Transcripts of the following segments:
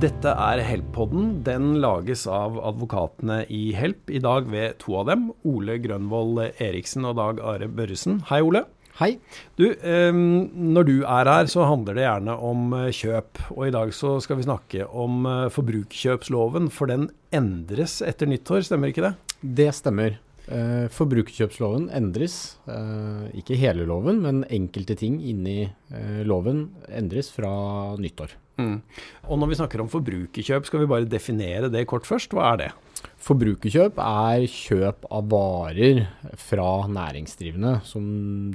Dette er Help-podden. Den lages av advokatene i Help, i dag ved to av dem. Ole Grønvoll Eriksen og Dag Are Børresen. Hei, Ole. Hei. Du, når du er her, så handler det gjerne om eh, kjøp. Og i dag så skal vi snakke om eh, forbrukerkjøpsloven, for den endres etter nyttår, stemmer ikke det? Det stemmer. Eh, forbrukerkjøpsloven endres. Eh, ikke hele loven, men enkelte ting inni eh, loven endres fra nyttår. Mm. Og når vi snakker om forbrukerkjøp, skal vi bare definere det kort først. Hva er det? Forbrukerkjøp er kjøp av varer fra næringsdrivende som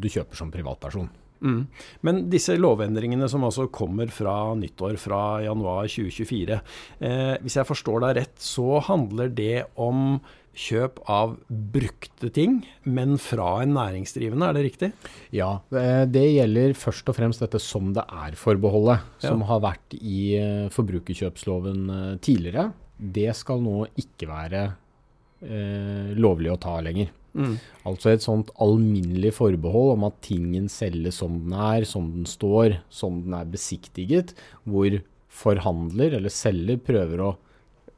du kjøper som privatperson. Mm. Men disse lovendringene som altså kommer fra nyttår, fra januar 2024. Eh, hvis jeg forstår deg rett, så handler det om kjøp av brukte ting, men fra en næringsdrivende, er det riktig? Ja, det gjelder først og fremst dette som det er-forbeholdet, som ja. har vært i eh, forbrukerkjøpsloven eh, tidligere. Det skal nå ikke være eh, lovlig å ta lenger. Mm. Altså et sånt alminnelig forbehold om at tingen selges som den er, som den står, som den er besiktiget, hvor forhandler eller selger prøver å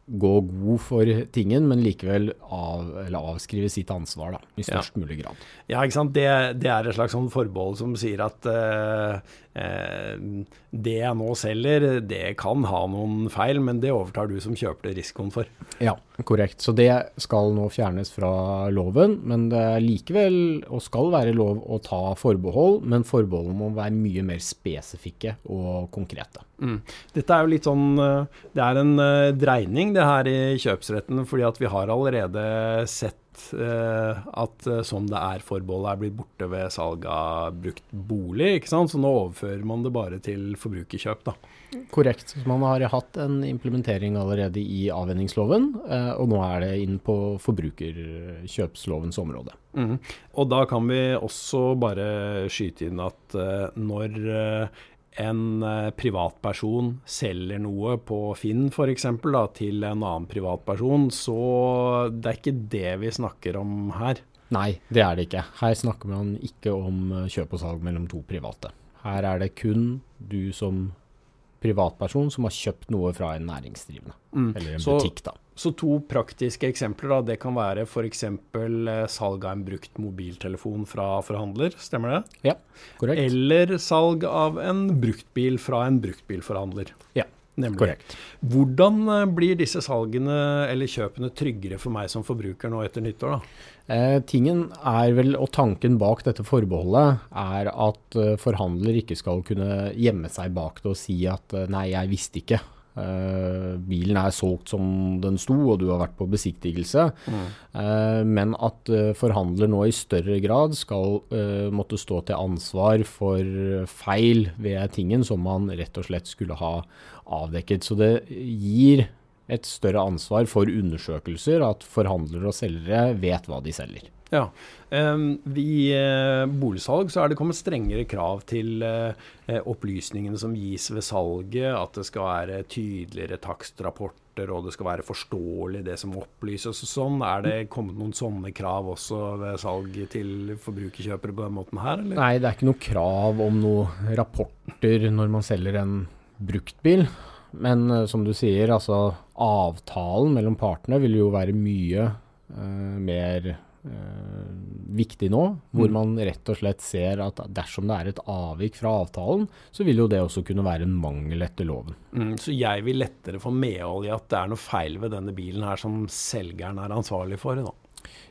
gå god for tingen, men likevel av, avskrive sitt ansvar da, i størst ja. mulig grad. Ja, ikke sant. Det, det er et slags sånn forbehold som sier at uh, uh, det jeg nå selger, det kan ha noen feil, men det overtar du som kjøper det risikoen for. Ja, korrekt. Så det skal nå fjernes fra loven, men det er likevel, og skal være lov, å ta forbehold, men forbeholdene må være mye mer spesifikke og konkrete. Mm. Dette er jo litt sånn eh, Det er en dreining, det her i kjøpsretten, fordi at vi har allerede sett Eh, at sånn som det er-forbeholdet er blitt borte ved salg av brukt bolig. ikke sant? Så nå overfører man det bare til forbrukerkjøp. da. Korrekt. Så man har hatt en implementering allerede i avvenningsloven, eh, og nå er det inn på forbrukerkjøpslovens område. Mm. Og da kan vi også bare skyte inn at når en eh, privatperson selger noe på Finn f.eks. til en annen privatperson, så det er ikke det vi snakker om her. Nei, det er det ikke. Her snakker man ikke om eh, kjøp og salg mellom to private. Her er det kun du som privatperson som har kjøpt noe fra en næringsdrivende. Mm. Eller en så, butikk, da. Så to praktiske eksempler. da, Det kan være f.eks. Eh, salg av en brukt mobiltelefon fra forhandler, stemmer det? Ja, korrekt. Eller salg av en bruktbil fra en bruktbilforhandler. Ja, nemlig. Korrekt. Hvordan eh, blir disse salgene eller kjøpene tryggere for meg som forbruker nå etter nyttår? da? Eh, tingen er vel, og tanken bak dette forbeholdet, er at eh, forhandler ikke skal kunne gjemme seg bak det og si at eh, nei, jeg visste ikke. Uh, bilen er solgt som den sto, og du har vært på besiktigelse. Mm. Uh, men at uh, forhandler nå i større grad skal måtte stå til ansvar for feil ved tingen som man rett og slett skulle ha avdekket. Så det gir et større ansvar for undersøkelser, at forhandlere og selgere vet hva de selger. Ja. I uh, boligsalg så er det kommet strengere krav til uh, opplysningene som gis ved salget. At det skal være tydeligere takstrapporter, og det skal være forståelig det som opplyses og sånn. Er det kommet noen sånne krav også ved salg til forbrukerkjøpere på den måten her? Eller? Nei, det er ikke noe krav om noen rapporter når man selger en bruktbil. Men uh, som du sier, altså avtalen mellom partene vil jo være mye mer uh, viktig nå, hvor mm. man rett og slett ser at dersom det er et avvik fra avtalen, så vil jo det også kunne være en mangel etter loven. Mm, så jeg vil lettere få medhold i at det er noe feil ved denne bilen her som selgeren er ansvarlig for? da?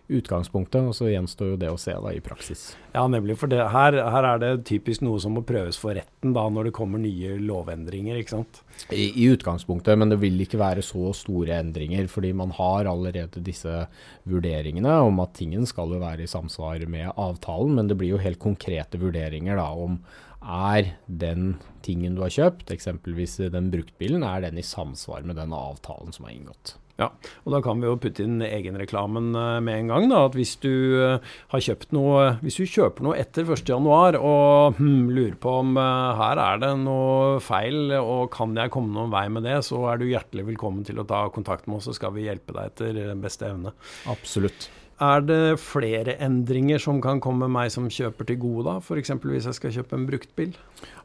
Utgangspunktet, og så gjenstår jo det å se da i praksis. Ja, nemlig. For det, her, her, er det typisk noe som må prøves for retten da, når det kommer nye lovendringer, ikke sant? I, I, utgangspunktet, men det vil ikke være så store endringer. Fordi man har allerede disse vurderingene om at tingen skal jo være i samsvar med avtalen. Men det blir jo helt konkrete vurderinger da om er den tingen du har kjøpt, eksempelvis den bruktbilen, er den i samsvar med den avtalen som er inngått. Ja, og da kan vi jo putte inn egenreklamen eh, med en gang. da, at Hvis du eh, har kjøpt noe, hvis du kjøper noe etter 1.1 og hmm, lurer på om her er det noe feil og kan jeg komme noen vei med det, så er du hjertelig velkommen til å ta kontakt med oss, så skal vi hjelpe deg etter beste evne. Absolutt. Er det flere endringer som kan komme meg som kjøper til gode, da? F.eks. hvis jeg skal kjøpe en bruktbil?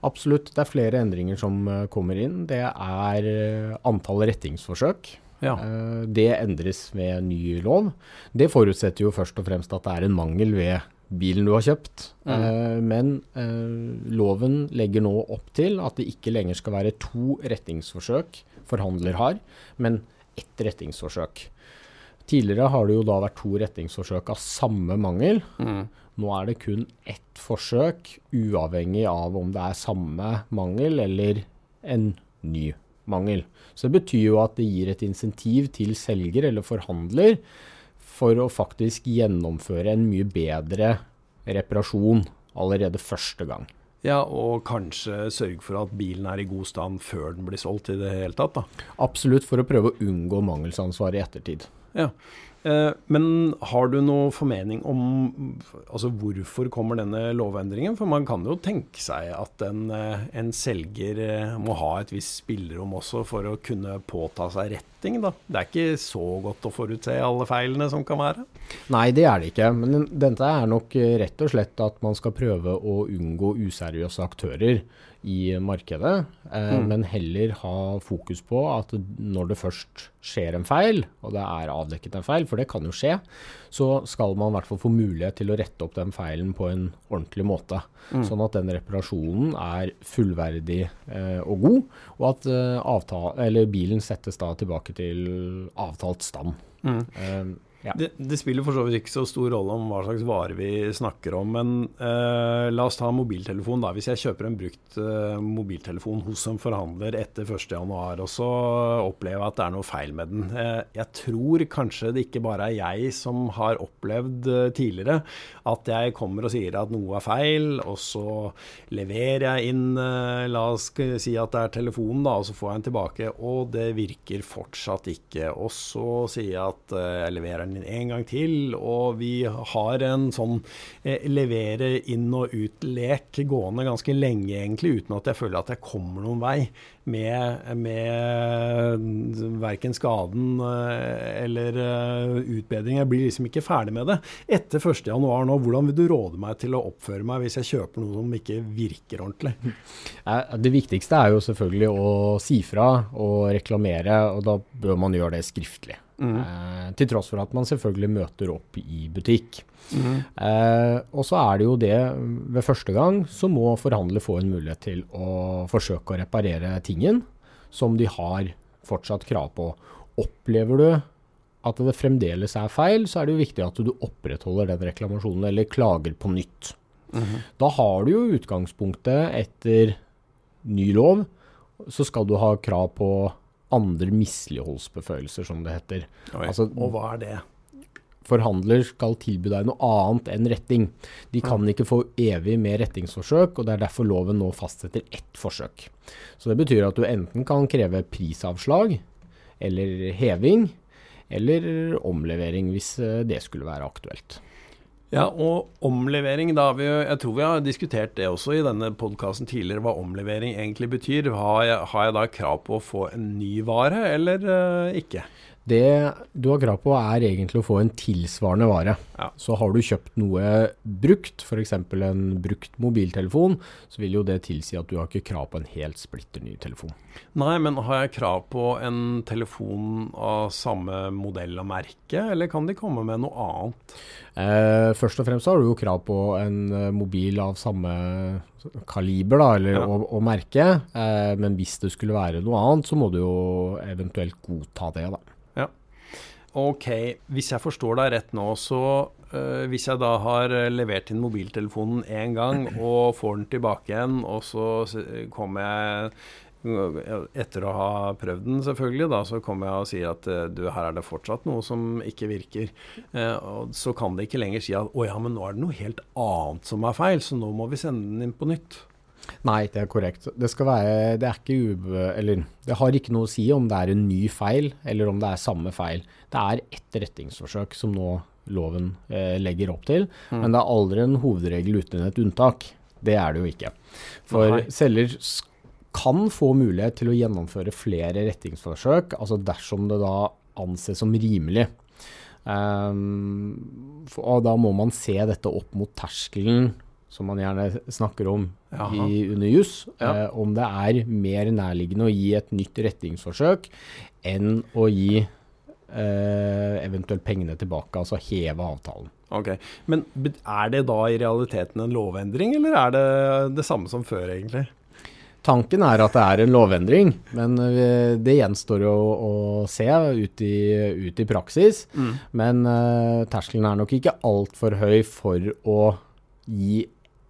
Absolutt, det er flere endringer som kommer inn. Det er antall rettingsforsøk. Ja. Uh, det endres ved ny lov. Det forutsetter jo først og fremst at det er en mangel ved bilen du har kjøpt. Mm. men loven legger nå opp til at det ikke lenger skal være to rettingsforsøk forhandler har, men ett rettingsforsøk. Tidligere har det jo da vært to rettingsforsøk av samme mangel. Mm. Nå er det kun ett forsøk, uavhengig av om det er samme mangel eller en ny mangel. Så det betyr jo at det gir et insentiv til selger eller forhandler for å faktisk gjennomføre en mye bedre reparasjon allerede første gang. Ja, og kanskje sørge for at bilen er i god stand før den blir solgt i det hele tatt, da. Absolutt, for å prøve å unngå mangelsansvar i ettertid. Ja. Eh, men har du noen formening om altså hvorfor kommer denne lovendringen? For man kan jo tenke seg at en, eh, en selger eh, må ha et visst spillerom også for å kunne påta seg retting. Da. Det er ikke så godt å forutse alle feilene som kan være? Nei, det er det ikke. Men dette er nok rett og slett at man skal prøve å unngå useriøse aktører i markedet, eh, mm. men heller ha fokus på at når det først skjer en feil, og det er avdekket en feil, for det kan jo skje, så skal man i hvert fall få mulighet til å rette opp den feilen på en ordentlig måte. Mm. Sånn at den reparasjonen er fullverdig eh, og god, og at eh, avtale, bilen settes da tilbake til avtalt stand. Mm. Ja. Det, det, spiller for så vidt ikke så stor rolle om hva slags vare vi snakker om, men uh, la oss ta mobiltelefon. da. Hvis jeg kjøper en brukt uh, mobiltelefon hos en forhandler etter 1.1, og så opplever jeg at det er noe feil med den. Uh, jeg tror kanskje det ikke bare er jeg som har opplevd tidligere at jeg kommer og sier at noe er feil, og så leverer jeg inn La oss si at det er telefonen, da, og så får jeg den tilbake, og det virker fortsatt ikke. Og så sier jeg at jeg leverer den den en gang til. Og vi har en sånn eh, levere inn og ut-lek gående ganske lenge, egentlig, uten at jeg føler at jeg kommer noen vei med, med verken skaden eh, eller uh, utbedring. Jeg blir liksom ikke ferdig med det. Etter 1.1 nå, hvordan vil du råde meg til å oppføre meg hvis jeg kjøper noe som ikke virker ordentlig? Det viktigste er jo selvfølgelig å si fra og reklamere, og da bør man gjøre det skriftlig. Mm. Eh, til tross for at man selvfølgelig møter opp i butikk. Mm. Eh, og så er det jo det ved første gang så må forhandler få en mulighet til å forsøke å reparere tingen som de har fortsatt krav på. Opplever du at det fremdeles er feil, så er det jo viktig at du opprettholder den reklamasjonen eller klager på nytt. Mm. Da har du jo utgangspunktet etter ny lov, så skal du ha krav på andre misligholdsbeføyelser, som det heter. Altså, og hva er det? Forhandler skal tilby deg noe annet enn retting. De kan ikke få evig med rettingsforsøk, og det er derfor loven nå fastsetter ett forsøk. Så det betyr at du enten kan kreve prisavslag eller heving, eller omlevering hvis eh, det skulle være aktuelt. Ja, og omlevering, da vi, Jeg tror vi har diskutert det også i denne podkasten tidligere, hva omlevering egentlig betyr. Har jeg, har jeg, da krav på å få en ny vare, eller uh, ikke? Det du har krav på er egentlig å få en tilsvarende vare. Ja. Så har du kjøpt noe brukt, f.eks. en brukt mobiltelefon, så vil jo det tilsi at du har ikke krav på en helt splitter ny telefon. Nei, men har jeg krav på en telefon av samme modell og merke, eller kan de komme med noe annet? Eh, først og fremst har du jo krav på en eh, mobil av samme kaliber da, eller, ja. å, å, merke, eh, men hvis det skulle være noe annet, så må du jo eventuelt godta det. da. Ok, hvis jeg forstår deg rett nå, så øh, hvis jeg da har eh, levert inn mobiltelefonen én gang og får den tilbake igjen, og så kommer jeg etter å ha prøvd den, selvfølgelig, da, så kommer jeg og sier at uh, du, her er det fortsatt noe som ikke virker. Eh, og så kan det ikke lenger si at å ja, men nå er det noe helt annet som er feil, så nå må vi sende den inn på nytt. Nei, det er korrekt. Det, skal være, det, er ikke ube, eller, det har ikke noe å si om det er en ny feil, eller om det er samme feil. Det er ett rettingsforsøk som nå loven eh, legger opp til, mm. men det er aldri en hovedregel uten et unntak. Det er det jo ikke. For Nei. selger kan få mulighet til å gjennomføre flere rettingsforsøk, altså dersom det da anses som rimelig. Um, og da må man se dette opp mot terskelen som man gjerne snakker om i, under juss. Ja. uh, om det er mer nærliggende å gi et nytt rettingsforsøk enn å gi uh, eventuelt pengene tilbake, altså heve avtalen. Ok, Men er det da i realiteten en lovendring, eller er det det samme som før, egentlig? Tanken er at det er en lovendring, men eh, det gjenstår jo å se ut i, ut i praksis. Men uh, terskelen er nok ikke altfor høy for å gi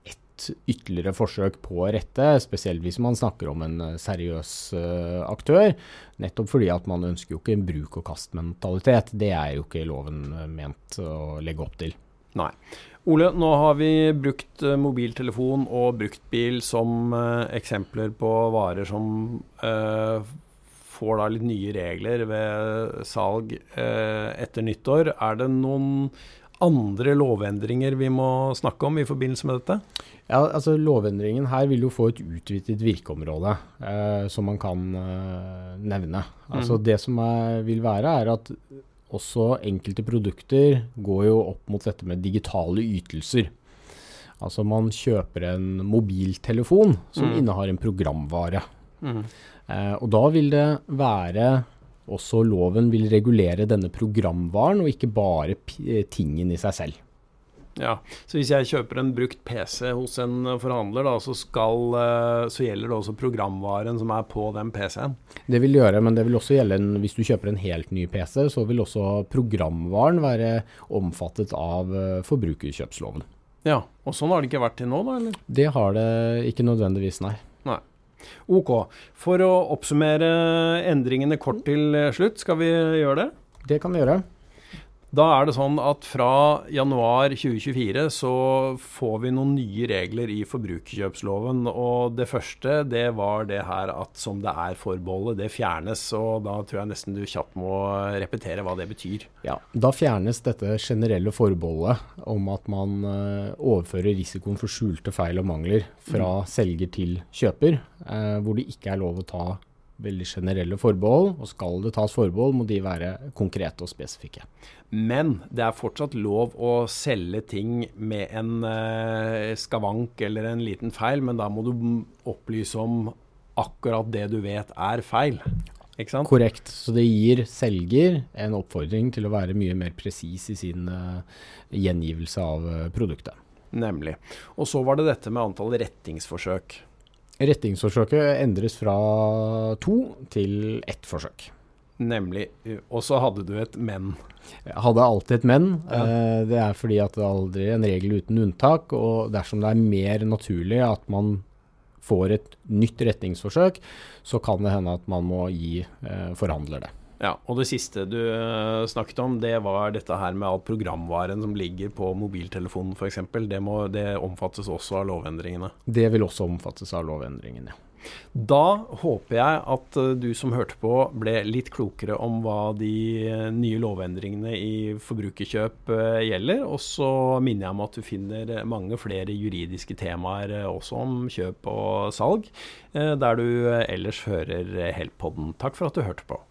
ett ytterligere forsøk på å rette, spesielt hvis man snakker om en eh, seriøs uh, aktør. Nettopp fordi at man ønsker jo ikke en bruk-og-kast-mentalitet. Det er jo ikke loven ment å legge opp til. Nei. Ole, nå har vi brukt eh, mobiltelefon og bruktbil som eh, eksempler på varer som eh, får da litt nye regler ved salg etter nyttår. Er det noen andre lovendringer vi må snakke om i forbindelse med dette? Ja, altså Lovendringen her vil jo få et utvidet virkeområde eh, som man kan eh, nevne. Altså mm. Det som er, vil være, er at også enkelte produkter går jo opp mot dette med digitale ytelser. Altså man kjøper en mobiltelefon som mm. innehar en programvare. Eh, og da vil det være også loven vil regulere denne programvaren, og ikke bare tingen i seg selv. Ja, Så hvis jeg kjøper en brukt PC hos en forhandler, da, så, skal, eh, så gjelder det også programvaren som er på den PC-en? Det vil gjøre, men det vil også gjelde en, hvis du kjøper en helt ny PC, så vil også programvaren være omfattet av eh, forbrukerkjøpsloven. Ja, og sånn har det ikke vært til nå, da? eller? Det har det ikke nødvendigvis, nei. nei. Ok. For å oppsummere endringene kort til eh, slutt, skal vi gjøre det? Det kan vi gjøre. Da er det sånn at fra januar 2024 så får vi noen nye regler i forbrukerkjøpsloven. Og det første det var det her at som det er forbeholdet, det fjernes. Og da tror jeg nesten du kjapt må repetere hva det betyr. Ja, Da fjernes dette generelle forbeholdet om at man eh, overfører risikoen for skjulte feil og mangler fra selger til kjøper, eh, hvor det ikke er lov å ta veldig generelle forbehold. Og skal det tas forbehold, må de være konkrete og spesifikke. Men det er fortsatt lov å selge ting med en eh, skavank eller en liten feil, men da må du opplyse om akkurat det du vet er feil. Ikke sant? Korrekt. Så det gir selger en oppfordring til å være mye mer presis i sin eh, gjengivelse av eh, produktet. Nemlig. Og så var det dette med antall rettingsforsøk. Rettingsforsøket endres fra to til ett forsøk. Nemlig. Og så hadde du et men. Jeg hadde alltid et men. Ja. Eh, det er fordi at det er aldri en regel uten unntak. Og dersom det er mer naturlig at man får et nytt retningsforsøk, så kan det hende at man må gi eh, forhandler det. Ja, Og det siste du eh, snakket om, det var dette her med at programvaren som ligger på mobiltelefonen f.eks. Det, må- det omfattes også av lovendringene. Det vil også omfattes av lovendringene. Da håper jeg at eh, du som hørte på ble litt klokere om hva de eh, nye lovendringene i forbrukerkjøp gjelder. Og så minner jeg om at du finner mange flere juridiske temaer også om kjøp og salg, der du ellers hører Help-podden. Takk for at du hørte på.